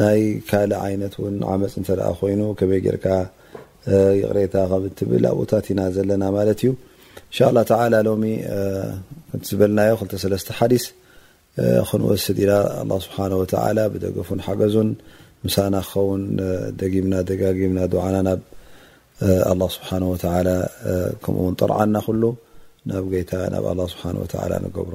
ናይ ካልእ ዓይነት ውን ዓመጽ እንተ ኮይኑ ከመይ ጌርካ ይቕሬታ ከም እትብል ኣብኡታት ኢና ዘለና ማለት እዩ። እንሻላ ተዓላ ሎሚ ከምቲ ዝበልናዮ ክልተ ሰለስተ ሓዲስ ክንወስድ ኢና ኣላ ስብሓን ወተዓላ ብደገፉን ሓገዙን ምሳና ክኸውን ደጊምና ደጋጊምና ዱዓና ናብ ኣላ ስብሓን ወተዓላ ከምኡውን ጠርዓና ኩሉ ናብ ገይታ ናብ ኣላ ስብሓን ወተዓላ ንገብሮ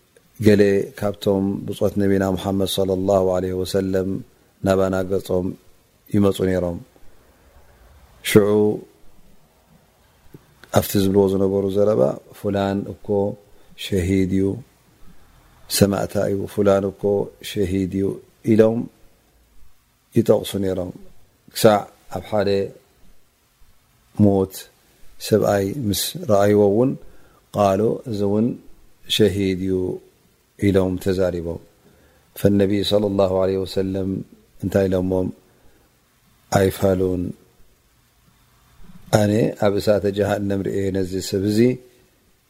ገለ ካብቶም ብጾት ነቢና ሙሓመድ ሶለሏሁ ዓለይሂ ወሰለም ናባና ገጾም ይመጹ ነይሮም። ሽዑ ኣብቲ ዝብልዎ ዝነበሩ ዘረባ ፉላን እኮ ሸሂድ እዩ፣ ሰማእታ እዩ፣ ፉላን እኮ ሸሂድ እዩ ኢሎም ይጠቕሱ ነይሮም። ክሳዕ ኣብ ሓደ ሞት ሰብኣይ ምስ ረኣይዎ እውን ቃሉ እዚ እውን ሸሂድ እዩ ኢሎም ተዛሪቦም ፈነቢይ صለ ላሁ ለ ወሰለም እንታይ ኢሎሞም ኣይፋሉን ኣነ ኣብ እሳተ ጀሃንም ርኤ ነዚ ሰብ እዚ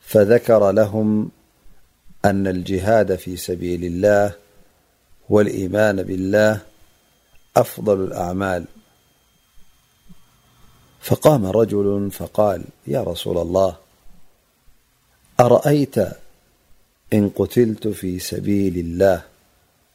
فذكر لهم أن الجهاد في سبيل الله والإيمان بالله أفضل الأعمال فام رجل فقاليارسول اللهأرأيت إن قتلت في سبيل الله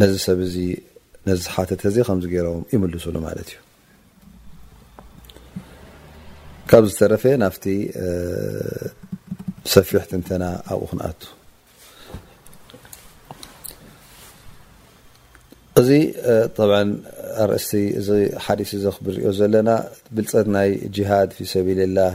ነዚ ሰብ እዚ ነዚ ዝሓተተ እዚ ከምዚ ገይሮም ይምልሱሉ ማለት እዩ ካብ ዝተረፈ ናብቲ ሰፊሕ ትንተና ኣብኡ ክንኣቱ እዚ ጠብ ኣርእስቲ እዚ ሓዲስ እዚ ክብሪኦ ዘለና ብልፀት ናይ ጅሃድ ፊ ሰቢልላህ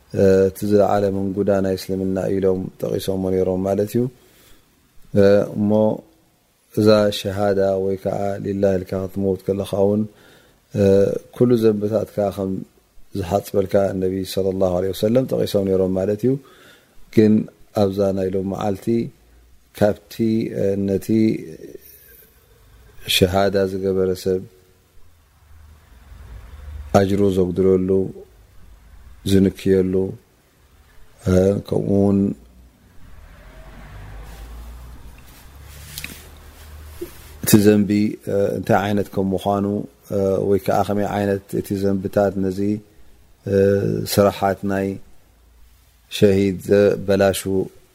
እቲ ዝለዓለ ምንጉዳ ናይ እስልምና እዩ ኢሎም ጠቒሶሞ ነይሮም ማለት እዩ እሞ እዛ ሸሃዳ ወይ ከዓ ሊላህ ኢልካ ክትመውት ከለኻ እውን ኩሉ ዘንብታትካ ከም ዝሓፅበልካ ነቢ ለ ላ ለ ወሰለም ጠቒሶም ነይሮም ማለት እዩ ግን ኣብዛ ናይ ሎም መዓልቲ ካብቲ ነቲ ሸሃዳ ዝገበረ ሰብ ኣጅሩ ዘጉድለሉ ዝንክየሉ ከምኡ ውን እቲ ዘንቢ እንታይ ዓይነት ከም ምኳኑ ወይ ከዓ ከመይ ዓይነት እቲ ዘንብታት ነዚ ስራሓት ናይ ሸሂድ ዘበላሹ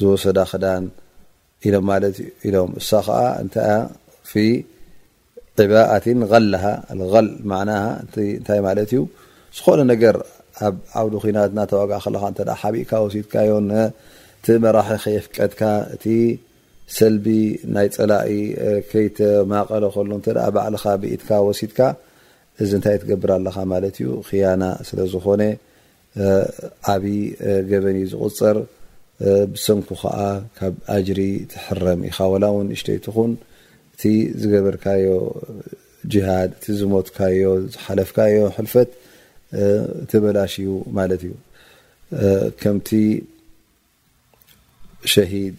ዝወሰዳ ክዳን ኢሎም ማለት እዩ ኢሎም እሳ ከዓ እንታይ እያ ፊ ዕባኣትን غልሃ غል ማና እንታይ ማለት እዩ ዝኾነ ነገር ኣብ ዓውዲ ኩናት ናተዋግኣ ከለካ እተ ሓቢእካ ወሲድካዮ ነቲ መራሒ ከየፍቀድካ እቲ ሰልቢ ናይ ፀላኢ ከይተማቀለ ከሎ እተ ባዕልካ ብኢትካ ወሲድካ እዚ እንታይ ትገብር ኣለካ ማለት እዩ ክያና ስለዝኾነ ዓቢ ገበን እዩ ዝቁጸር ብሰንኩ ከኣ ካብ ኣጅሪ ትሕረም ኢኻ ወላ ውን ንእሽተይ ትኹን እቲ ዝገበርካዮ ጂሃድ እቲ ዝሞትካዮ ዝሓለፍካዮ ሕልፈት ተበላሽዩ ማለት እዩ ከምቲ ሸሂድ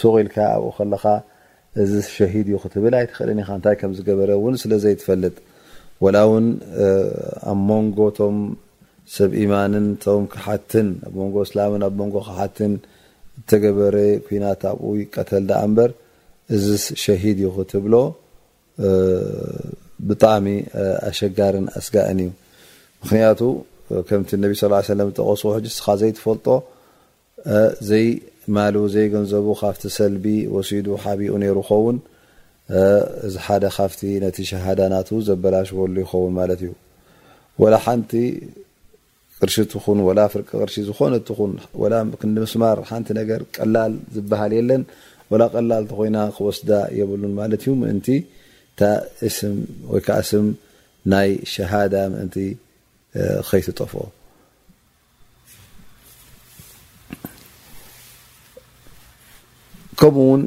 ሱቕ ኢልካ ኣብኡ ከለኻ እዝስ ሸሂድ እዩ ክትብል ኣይትኽእልን ኢኻ እንታይ ከም ዝገበረ እውን ስለ ዘይትፈልጥ ወላ እውን ኣብ መንጎ እቶም ሰብ ኢማንን እቶም ከሓድትን ኣብ መንጎ እስላምን ኣብ መንጎ ከሓድትን እተገበረ ኩናት ኣብኡ ይቀተል ደኣ እምበር እዝስ ሸሂድ እዩ ክትብሎ ብጣዕሚ ኣሸጋርን ኣስጋእን እዩ ምክንያቱ ከምቲ ነቢ ስ ሰለም ዝጠቐስዎ ሕጂ እስኻ ዘይትፈልጦ ዘይ ማሉ ዘይ ገንዘቡ ካብቲ ሰልቢ ወሲዱ ሓቢኡ ነይሩ ይኸውን። እዚ ሓደ ካብቲ ነቲ ሸሃዳ ናቱ ዘበላሽወሉ ይኸውን ማለት እዩ። ወላ ሓንቲ ቅርሺ ትኹን ወላ ፍርቂ ቅርሺ ዝኾነት ትኹን ወላ ክንዲ ምስማር ሓንቲ ነገር ቀላል ዝበሃል የለን ወላ ቀላል ተኾይና ክወስዳ የብሉን ማለት እዩ ምእንቲ እታ እስም ወይ ከዓ ስም ናይ ሸሃዳ ምእንቲ ከይትጠፍኦ ከምኡ ውን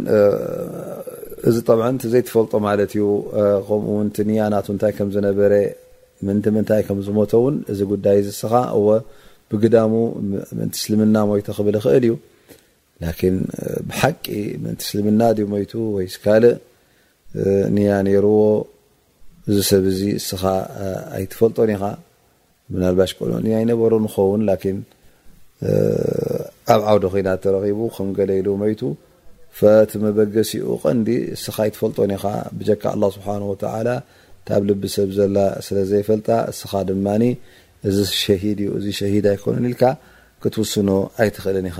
እዚ ብ ዘይትፈልጦ ማለት ዩ ከምኡ ንያ ናቱ እንታይ ከም ዝነበረ ምንቲ ምንታይ ከም ዝሞተ ውን እዚ ጉዳይ ዝስኻ እወ ብግዳሙ ምእንቲ እስልምና ሞይተ ክብል ይኽእል እዩ ላን ብሓቂ ምእንቲ እስልምና ድዩ ሞይቱ ወይ ካልእ ንያ ነይርዎ እዚ ሰብ እዚ እስኻ ኣይትፈልጦን ኢኻ ምናልባሽ ፖሎንያ ኣይነበሮ ንኸውን ላኪን ኣብ ዓውደ ኩናት ተረኺቡ ከም ገለ ኢሉ መይቱ ፈቲ መበገሲኡ ቀንዲ እስኻ ኣይትፈልጦን ኢኻ ብጀካ ኣላ ስብሓን ወተዓላ ታብ ልቢ ሰብ ዘላ ስለ ዘይፈልጣ እስኻ ድማ እዚ ሸሂድ እዩ እዚ ሸሂድ ኣይኮነን ኢልካ ክትውስኖ ኣይትኽእልን ኢኻ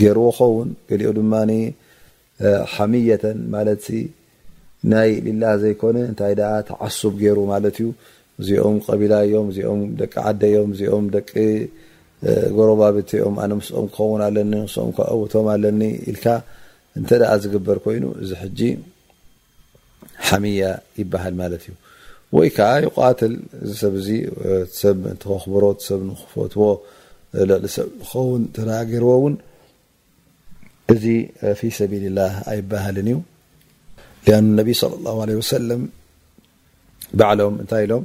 ጌርዎ ኸውን ገሊኦ ድማ ሓምየተን ማለትሲ ናይ ሊላህ ዘይኮነ እንታይ ደኣ ተዓሱብ ገይሩ ማለት እዩ እዚኦም ቀቢላ እዮም እዚኦም ደቂ ዓደ እዮም እዚኦም ደቂ ጎረባብቲ እዮም ኣነ ምስኦም ክኸውን ኣለኒ ንስኦም ከዕውቶም ኣለኒ ኢልካ እንተ ደኣ ዝግበር ኮይኑ እዚ ሕጂ ሓምያ ይበሃል ማለት እዩ። ወይ ከኣ ይቋትል እዚ ሰብ እዚ እቲ ሰብ ምእንቲ ከኽብሮ እቲ ሰብ ንክፈትዎ ልዕሊ ሰብ ንክኸውን ተነጋጊርዎ እውን እዚ ፊ ሰቢልላህ ኣይበሃልን እዩ። ሊኣን ነቢ ሰለላሁ ዓለይሂ ወሰለም ባዕሎም እንታይ ኢሎም?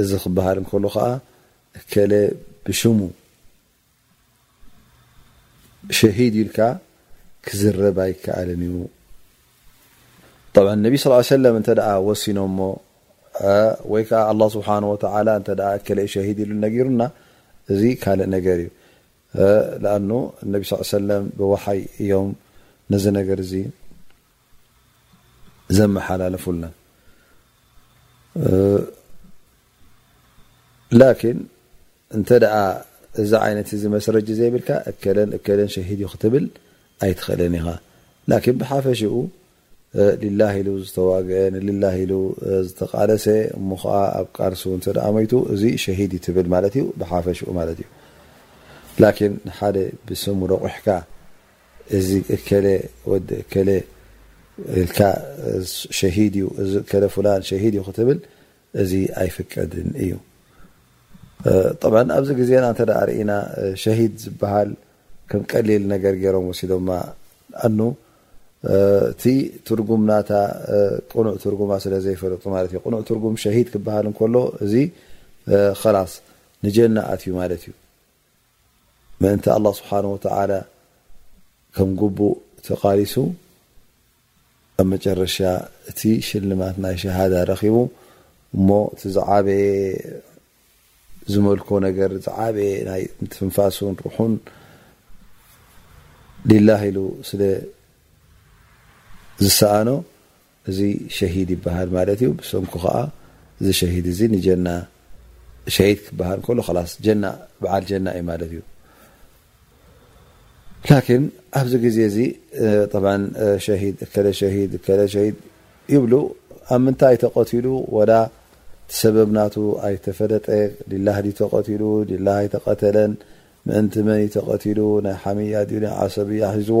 እዚ ክበሃል እንከሎ ከኣ እከለ ብሽሙ ሸሂድ ኢልካ ክዝረብ ኣይከኣልን እዩ። ጠብዓ ነቢ ስ ሰለም እንተ ወሲኖሞ ወይ ከዓ ኣላ ስብሓን ወተላ እተ እከለእ ሸሂድ ኢሉ ነጊሩና እዚ ካልእ ነገር እዩ። ለኣኑ እነቢ ስ ሰለም ብወሓይ እዮም ነዚ ነገር እዚ ዘመሓላለፉልና ላኪን እንተ ደኣ እዚ ዓይነት እዚ መስረጂ ዘይብልካ እከለን እከለን ሸሂድ እዩ ክትብል ኣይትኽእልን ኢኻ ላኪን ብሓፈሽኡ ሊላ ኢሉ ዝተዋግአ ንሊላ ኢሉ ዝተቃለሰ እሞ ከዓ ኣብ ቃርሲ እተ መይቱ እዚ ሸሂድ እዩ ትብል ማለት እዩ ብሓፈሽኡ ማለት እዩ ላኪን ንሓደ ብስሙ ረቑሕካ እዚ እከለ ወዲ እከለ ኢልካ ሸሂድ እዩ፣ እዚ እከለ ፉላን ሸሂድ እዩ ክትብል እዚ ኣይፍቀድን እዩ። ጠብዓ ኣብዚ ግዜና እንተ ርእና ሸሂድ ዝበሃል ከም ቀሊል ነገር ገይሮም ወሲዶማ ኣኑ እቲ ትርጉም ናታ ቅኑዕ ትርጉማ ስለ ዘይፈለጡ ማለት እዩ። ቅኑዕ ትርጉም ሸሂድ ክበሃል እንከሎ እዚ ኸላስ ንጀና ኣትዩ ማለት እዩ። ምእንቲ ኣላህ ስብሓነሁ ወተዓላ ከም ግቡእ ተቓሊሱ ኣብ መጨረሻ እቲ ሽልማት ናይ ሸሃዳ ረኺቡ እሞ እቲ ዝዓበየ ዝመልኮ ነገር ዝዓበየ ናይ ትንፋሱን ሩሑን ሊላህ ኢሉ ስለ ዝሰኣኖ እዚ ሸሂድ ይበሃል ማለት እዩ። ብሰንኩ ከኣ እዚ ሸሂድ እዚ ንጀና ሸሂድ ክበሃል ከሎ ኸላስ ጀና በዓል ጀና እዩ ማለት እዩ። ላኪን ኣብዚ ግዜ እዚ ሸሂድ እከለ ሸሂድ እከለ ሸሂድ ይብሉ ኣብ ምንታይ ተቐትሉ ወላ ሰበብ ናቱ ኣይተፈለጠ ሊላህ ድዩ ተቐትሉ ሊላህ ኣይተቐተለን ምእንቲ መን እዩ ተቐትሉ ናይ ሓምያ ድዩ ናይ ዓሰብያ ሒዝዎ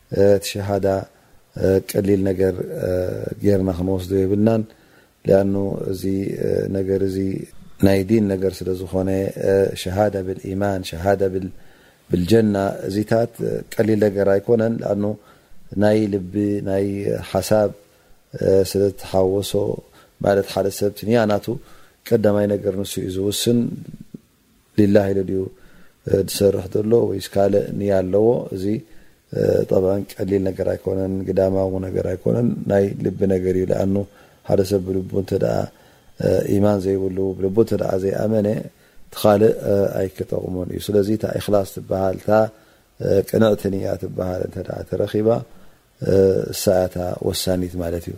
እቲ ሸሃዳ ቀሊል ነገር ጌርና ክንወስዶ የብልናን ሊኣኑ እዚ ነገር እዚ ናይ ዲን ነገር ስለ ዝኾነ ሸሃዳ ብልኢማን ሸሃዳ ብልጀና እዚታት ቀሊል ነገር ኣይኮነን ሊኣኑ ናይ ልቢ ናይ ሓሳብ ስለ ተሓወሶ ማለት ሓደ ሰብ ትንያ ናቱ ቀዳማይ ነገር ንሱ እዩ ዝውስን ሊላህ ኢሉ ድዩ ዝሰርሕ ዘሎ ወይስ ካልእ ንያ ኣለዎ እዚ ጠብዐን ቀሊል ነገር ኣይኮነን ግዳማዊ ነገር ኣይኮነን ናይ ልቢ ነገር እዩ ለኣኑ ሓደ ሰብ ብልቡ እንተ ኢማን ዘይብሉ ብልቡ እተ ዘይኣመነ ትኻልእ ኣይክጠቕሙን እዩ ስለዚ እታ እክላስ ትበሃል እታ ቅንዕቲ ንያ ትበሃል እተ ተረኪባ እሳያታ ወሳኒት ማለት እዩ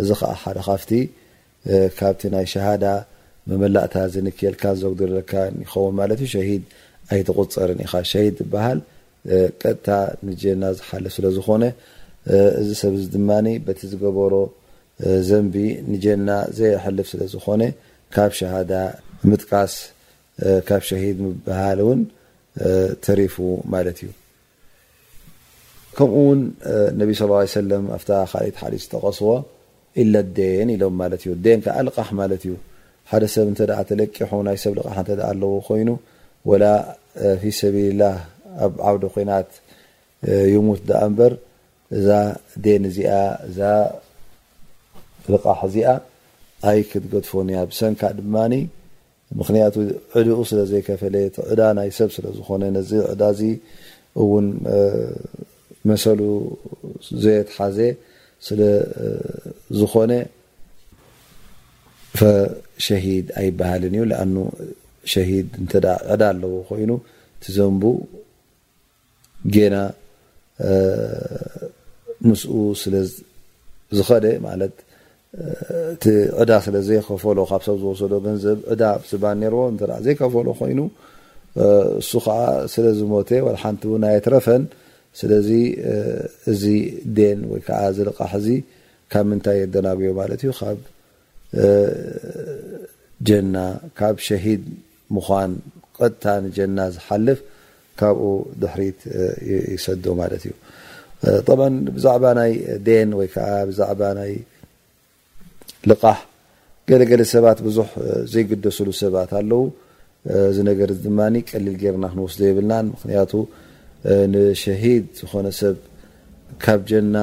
እዚ ከኣ ሓደ ካብቲ ካብቲ ናይ ሸሃዳ መመላእታ ዝንክየልካን ዘጉድለልካን ይኸውን ማለት እዩ። ሸሂድ ኣይትቑጸርን ኢኻ። ሸሂድ ዝበሃል ቀጥታ ንጀና ዝሓልፍ ስለ ዝኾነ እዚ ሰብ እዚ ድማ በቲ ዝገበሮ ዘንቢ ንጀና ዘየሕልፍ ስለ ዝኾነ ካብ ሸሃዳ ምጥቃስ ካብ ሸሂድ ምብሃል እውን ተሪፉ ማለት እዩ። ከምኡ ውን ነቢ ص ሰለም ኣብታ ካልት ሓዲት ዝጠቀስዎ ኢለ ዴን ኢሎም ማለት እዩ ዴን ከዓ ልቓሕ ማለት እዩ ሓደ ሰብ እንተ ተለቂሑ ናይ ሰብ ልቓሕ እተ ኣለዎ ኮይኑ ወላ ፊ ሰቢልላህ ኣብ ዓውዲ ኩናት ይሙት ዳኣ እንበር እዛ ዴን እዚኣ እዛ ልቓሕ እዚኣ ኣይ ክትገድፎን እያ ብሰንካ ድማ ምኽንያቱ ዕድኡ ስለ ዘይከፈለ፣ እቲ ዕዳ ናይ ሰብ ስለ ዝኾነ፣ ነዚ ዕዳ እዚ እውን መሰሉ ዘየትሓዘ ስለ ዝኾነ ሸሂድ ኣይበሃልን እዩ። ለኣኑ ሸሂድ እንተ ዕዳ ኣለዎ ኮይኑ እቲ ዘንቡ ጌና ምስኡ ስለ ዝኸደ ማለት እቲ ዕዳ ስለ ዘይከፈሎ ካብ ሰብ ዝወሰዶ ገንዘብ ዕዳ ስባን ነርዎ እተ ዘይከፈሎ ኮይኑ እሱ ከዓ ስለ ዝሞተ ወ ሓንቲ እውን ኣየትረፈን ስለዚ እዚ ዴን ወይከዓ ዝልቃሕ እዚ ካብ ምንታይ የደናጉዮ ማለት እዩ ካብ ጀና ካብ ሸሂድ ምዃን ቐጥታ ንጀና ዝሓልፍ ካብኡ ድሕሪት ይሰዶ ማለት እዩ ጠብዐን ብዛዕባ ናይ ዴን ወይ ከዓ ብዛዕባ ናይ ልቓሕ ገለ ገለ ሰባት ብዙሕ ዘይግደስሉ ሰባት ኣለዉ እዚ ነገር እዚ ድማ ቀሊል ጌርና ክንወስዶ የብልናን ምክንያቱ ንሸሂድ ዝኾነ ሰብ ካብ ጀና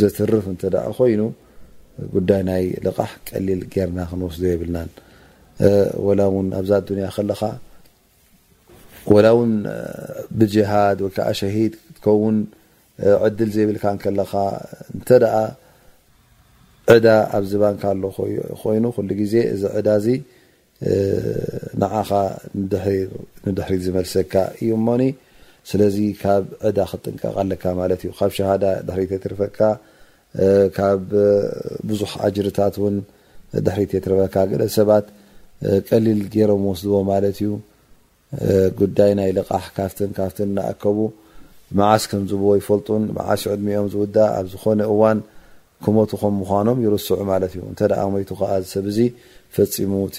ዘትርፍ እንተ ኮይኑ ጉዳይ ናይ ልቓሕ ቀሊል ጌርና ክንወስዶ የብልናን ወላ ውን ኣብዛ ኣዱንያ ከለኻ ወላ ውን ብጅሃድ ወይ ከዓ ሸሂድ ክትከውን ዕድል ዘይብልካ ከለኻ እንተ ዕዳ ኣብ ዝባንካ ኣሎ ኮይኑ ኩሉ ግዜ እዚ ዕዳ እዚ ንዓኻ ንድሕሪት ዝመልሰካ እዩ እሞኒ ስለዚ ካብ ዕዳ ክትጥንቀቕ ኣለካ ማለት እዩ ካብ ሸሃዳ ድሕሪት ተትርፈካ ካብ ብዙሕ ኣጅርታት ውን ድሕሪት የትርፈካ ገለ ሰባት ቀሊል ገይሮም ወስድዎ ማለት እዩ ጉዳይ ናይ ልቓሕ ካፍትን ካፍትን እናኣከቡ መዓስ ከም ዝብዎ ይፈልጡን መዓስ ዕድሚኦም ዝውዳእ ኣብ ዝኾነ እዋን ክሞቱ ከም ምዃኖም ይርስዑ ማለት እዩ እንተ ሞይቱ ከዓ ሰብ እዚ ፈፂሙ እቲ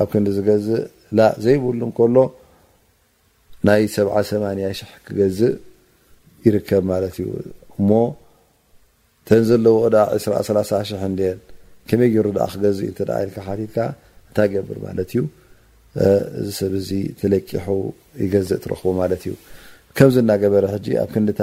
ኣብ ክንዲ ዝገዝእ ላእ ዘይብሉ እንከሎ ናይ ሰብዓ ሰማንያ ሽሕ ክገዝእ ይርከብ ማለት እዩ እሞ ተን ዘለዎ ዳ ዕስራ ሰላሳ ሽሕ እንድየን ከመይ ገይሩ ዳኣ ክገዝእ እዩ ተ ኢልካ ሓቲትካ እንታይ ገብር ማለት እዩ እዚ ሰብ እዚ ተለቂሑ ይገዝእ ትረኽቡ ማለት እዩ ከምዚ እናገበረ ሕጂ ኣብ ክንዲታ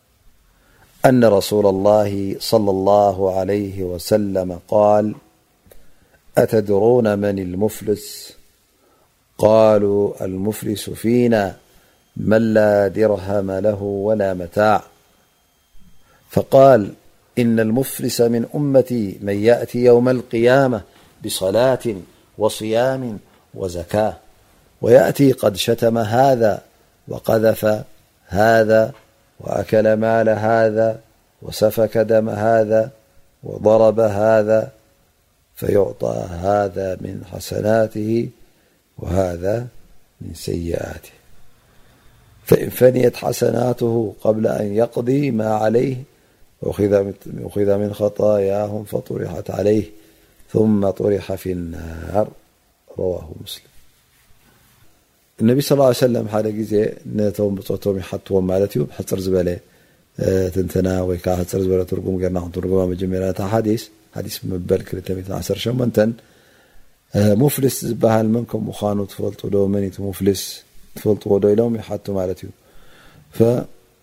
عأن رسول الله ى العل وسل قال أتدرون من المفلسقالو المفلس فينا منلا درهم له ولا متاع فقال إن المفلس من أمتي من يأت يوم القيامة بصلاة وصيام وزكاة ويأتي ق شم هذ وقفهوأكلماله وسفكدم ه وضربهفيعطىهمن سناتهومنسئفإن قبل أنيضماعليهأخ من خطاياهم فطرتعليهم طرفيانار ነቢ ሰለላሁ ዓለይሂ ወሰለም ሓደ ግዜ ነቶም ብጾቶም ይሓትዎም ማለት እዩ ሕጽር ዝበለ ትንተና ወይ ከኣ ሕጽር ዝበለ ትርጉም ጌርና ክንትርጉማ መጀመርያ ነታ ሓዲስ ሓዲስ መበል ክልተ ሚእትን ዓሰርተ ሸሞንተን ሙፍልስ ዝበሃል መን ከም ምዃኑ ትፈልጡ ዶ መን እቲ ሙፍልስ ትፈልጥዎ ዶ ኢሎም ይሓቱ ማለት እዩ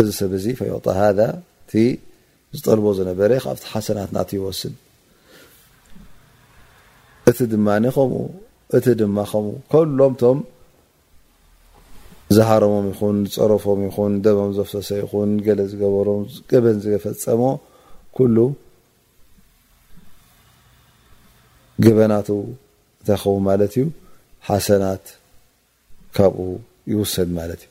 እዚ ሰብ እዚ ፈዩዕጣ ሃذ እቲ ዝጠልቦ ዝነበረ ካብቲ ሓሰናት ናት ይወስድ እቲ ድማ ከምኡ እቲ ድማ ከምኡ ከሎም ቶም ዝሃረሞም ይኹን ዝፀረፎም ይኹን ደሞም ዘፍሰሰ ይኹን ገለ ዝገበሮም ገበን ዝፈፀሞ ኩሉ ገበናቱ እንታይ ኸውን ማለት እዩ ሓሰናት ካብኡ ይውሰድ ማለት እዩ።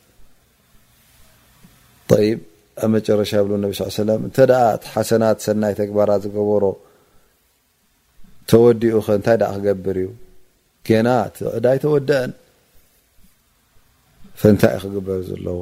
ጠይብ ኣብ መጨረሻ ይብሉ ነቢ ስ ሰለም እንተ እቲ ሓሰናት ሰናይ ተግባራት ዝገበሮ ተወዲኡ ከ እንታይ ደኣ ክገብር እዩ ገና እቲ ዕዳ ኣይተወደአን ፈንታይ ክግበር ዘለዎ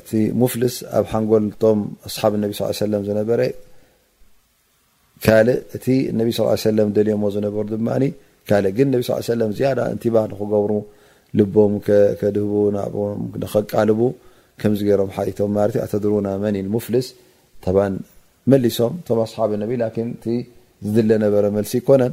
እቲ ሙፍልስ ኣብ ሓንጎል ቶም ኣስሓብ ነቢ ስ ሰለም ዝነበረ ካልእ እቲ ነቢ ስ ሰለም ደልዮሞ ዝነበሩ ድማ ካልእ ግን ነቢ ስ ሰለም ዝያዳ እንቲባ ንክገብሩ ልቦም ከድህቡ ናብም ንከቃልቡ ከምዚ ገይሮም ሓቲቶም ማለት ዩ ኣተድሩና መን ሙፍልስ ታ መሊሶም ቶም ኣስሓብ ነቢ ላኪን እቲ ዝድለ ነበረ መልሲ ይኮነን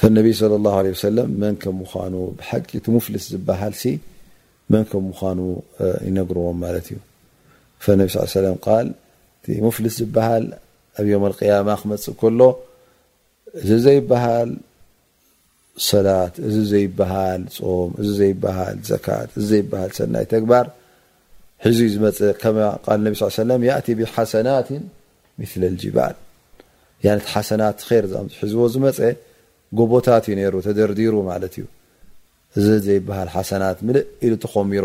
ፈነቢይ صለ ላه ለ ሰለም መን ከም ምዃኑ ብሓቂ እቲ ሙፍልስ ዝበሃል ሲ መን ከም ምዃኑ ይነግርዎም ማለት እዩ ፈነቢ ስ ሰለ ቃል እቲ ሙፍልስ ዝበሃል ኣብ ዮም ኣልቅያማ ክመፅእ ከሎ እዚ ዘይበሃል ሰላት፣ እዚ ዘይበሃል ጾም፣ እዚ ዘይበሃል ዘካት፣ እዚ ዘይበሃል ሰናይ ተግባር ሒዙ እዩ ዝመጽእ። ከማ ቃል ነቢ ስ ሰለም ያእቲ ብሓሰናት ምል ልጅባል ያን እቲ ሓሰናት ር ዛም ሒዝዎ ዝመፀ ጎቦታት እዩ ነይሩ ተደርዲሩ ማለት እዩ። እዚ ዘይበሃል ሓሰናት ምልእ ኢሉ ተኾሚሩ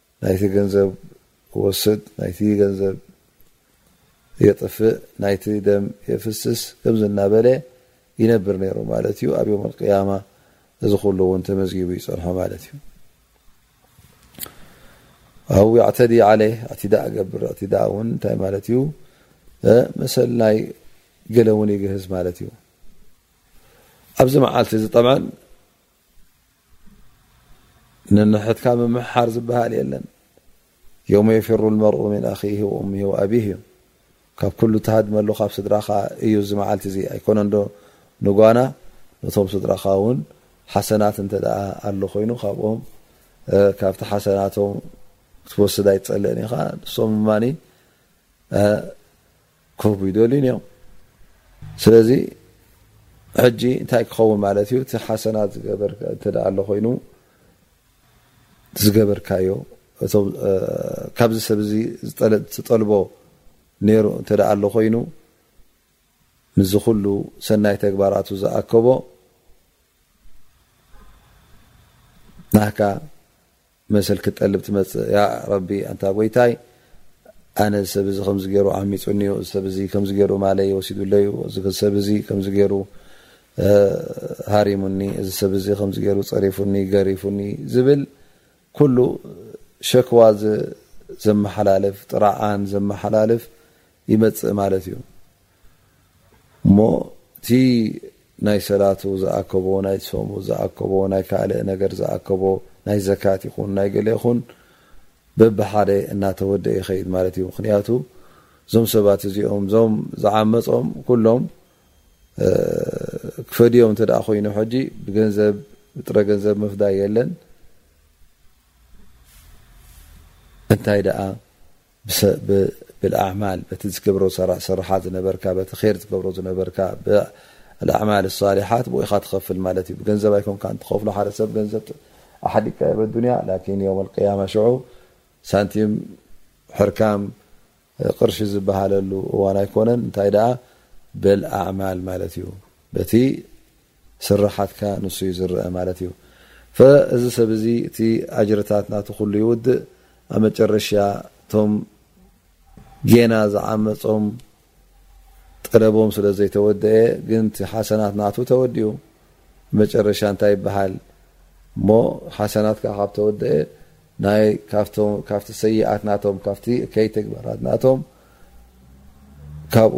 ናይቲ ገንዘብ ክወስድ ናይቲ ገንዘብ የጥፍእ ናይቲ ደም የፍስስ ከምዚ እናበለ ይነብር ነይሩ ማለት እዩ ኣብ ዮም ኣልቅያማ እዚ ኩሉ እውን ተመዝጊቡ ይፀንሖ ማለት እዩ ኣው ያዕተዲ ዓለ ኣዕትዳእ ገብር ኣዕትዳእ እውን እንታይ ማለት እዩ መሰል ናይ ገለ እውን ይግህዝ ማለት እዩ ኣብዚ መዓልቲ እዚ ጠብዓ ንንሕትካ ምምሕሓር ዝበሃል የለን ዮሙ የፍሩ ልመርኡ ምን ኣኺ ወእም ኣብህ እዩ ካብ ኩሉ ተሃድመሉ ካብ ስድራኻ እዩ እዚ መዓልቲ እዚ ኣይኮነ ዶ ንጓና ነቶም ስድራኻ እውን ሓሰናት እንተ ኣሎ ኮይኑ ካብኦም ካብቲ ሓሰናቶም ክትወስድ ኣይትፀልእን ኢኻ ንሶም ድማ ክህቡ ይደልዩን እዮም ስለዚ ሕጂ እንታይ ክኸውን ማለት እዩ እቲ ሓሰናት ዝገበር እተ ኣሎ ኮይኑ ዝገበርካዮ እቶም ካብዚ ሰብ እዚ ዝጠልቦ ነይሩ እተ ኣሎ ኮይኑ ምስዚ ኩሉ ሰናይ ተግባራቱ ዝኣከቦ ናካ መሰል ክትጠልብ ትመጽእ ያ ረቢ ኣንታ ጎይታይ ኣነ እዚ ሰብ እዚ ከምዚ ገይሩ ዓሚጹኒ እዩ እዚ ሰብ እዚ ከምዚ ገይሩ ማለይ ወሲዱለይ እዩ እዚ ሰብ እዚ ከምዚ ገይሩ ሃሪሙኒ እዚ ሰብ እዚ ከምዚ ገይሩ ጸሪፉኒ ገሪፉኒ ዝብል ኩሉ ሸክዋ ዘመሓላልፍ ጥራዓን ዘመሓላልፍ ይመጽእ ማለት እዩ እሞ እቲ ናይ ሰላቱ ዝኣከቦ ናይ ሶሙ ዝኣከቦ ናይ ካልእ ነገር ዝኣከቦ ናይ ዘካት ይኹን ናይ ገለ ይኹን በብሓደ እናተወደእ ይኸይድ ማለት እዩ ምክንያቱ እዞም ሰባት እዚኦም እዞም ዝዓመፆም ኩሎም ክፈድዮም እንተ ደኣ ኮይኑ ሕጂ ብገንዘብ ብጥረ ገንዘብ ምፍዳይ የለን እንታይ ደኣ ብሰብ ብልኣዕማል በቲ ዝገብሮ ስራሓት ዝነበርካ በቲ ኼር ትገብሮ ዝነበርካ ብኣልኣዕማል ኣሳሊሓት ብኡ ኢኻ ትኸፍል ማለት እዩ ብገንዘብ ኣይኮንካን ትኸፍሎ ሓደ ሰብ ገንዘብ ኣሓዲግካ የበ ዱንያ ላኪን የውም ኣልቅያማ ሽዑ ሳንቲም ሕርካም ቅርሺ ዝበሃለሉ እዋን ኣይኮነን እንታይ ደኣ በልኣዕማል ማለት እዩ በቲ ስርሓትካ ንሱ እዩ ዝረኣ ማለት እዩ እዚ ሰብ እዚ እቲ ኣጅርታት ናቱ ኩሉ ይውድእ ኣብ መጨረሻ እቶም ጌና ዝዓመፆም ጠለቦም ስለ ዘይተወደአ ግን እቲ ሓሰናት ናቱ ተወዲኡ መጨረሻ እንታይ ይበሃል እሞ ሓሰናትካ ካብ ተወደአ ናይ ካብቲ ሰይኣት ናቶም ካብቲ ከይተግባራት ናቶም ካብኡ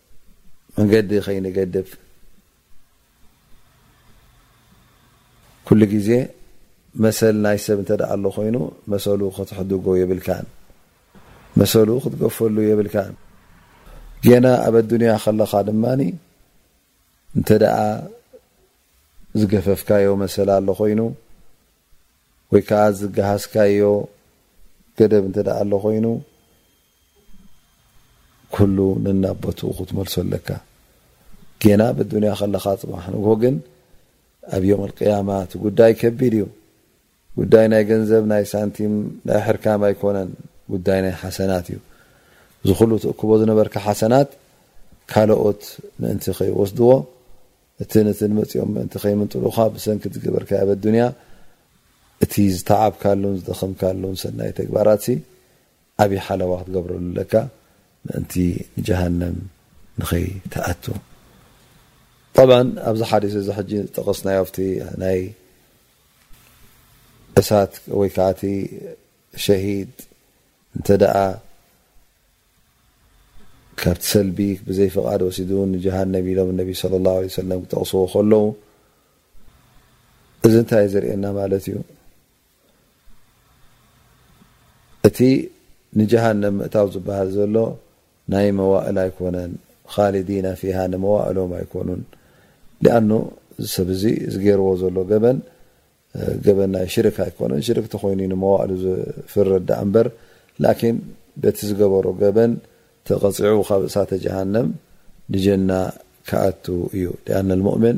መንገዲ ከይንገድፍ ኩሉ ግዜ መሰል ናይ ሰብ እንተ ኣሎ ኮይኑ መሰሉ ክትሕድጎ የብልካን መሰሉ ክትገፈሉ የብልካን ጌና ኣብ ኣዱንያ ከለኻ ድማ እንተ ዝገፈፍካዮ መሰል ኣሎ ኮይኑ ወይ ከዓ ዝገሃስካዮ ገደብ እንተ ኣሎ ኮይኑ ኩሉ ነናብ ቦትኡ ክትመልሶ ኣለካ ጌና ኣብ ኣዱንያ ከለኻ ጽባሕ ንግሆ ግን ኣብ ዮም ኣልቅያማ እቲ ጉዳይ ከቢድ እዩ ጉዳይ ናይ ገንዘብ ናይ ሳንቲም ናይ ሕርካም ኣይኮነን ጉዳይ ናይ ሓሰናት እዩ እዚ ኩሉ ትእክቦ ዝነበርካ ሓሰናት ካልኦት ምእንቲ ከይወስድዎ እቲ ነቲ ንመጺኦም ምእንቲ ከይምንጥሉካ ብሰንኪ ዝገበርካ ኣብ ኣዱንያ እቲ ዝተዓብካሉን ዝደኸምካሉን ሰናይ ተግባራት ዓቢ ሓለዋ ክትገብረሉ ኣለካ ምእንቲ ንጀሃነም ንኸይትኣቱ። ጠብዓን ኣብዚ ሓዲስ እዚ ሕጂ ዝጠቐስናዮ ኣብቲ ናይ እሳት ወይ ከኣ እቲ ሸሂድ እንተ ደኣ ካብቲ ሰልቢ ብዘይ ፍቓድ ወሲዱ ንጀሃነም ኢሎም እነቢ ስለ ላሁ ለ ሰለም ክጠቕስዎ ከለዉ እዚ እንታይ እዩ ዘርእየና ማለት እዩ? እቲ ንጀሃነም ምእታው ዝበሃል ዘሎ ናይ መዋእል ኣይኮነን ኻሊዲና ፊሃ ንመዋእሎም ኣይኮኑን ሊኣኑ እዚ ሰብ እዚ ዝገይርዎ ዘሎ ገበን ገበን ናይ ሽርክ ኣይኮነን ሽርክ ተኾይኑ ንመዋእሉ ዝፍረድ ዳኣ እምበር ላኪን በቲ ዝገበሮ ገበን ተቐፂዑ ካብ እሳተ ጀሃነም ንጀና ክኣቱ እዩ ሊኣነ ልሙእምን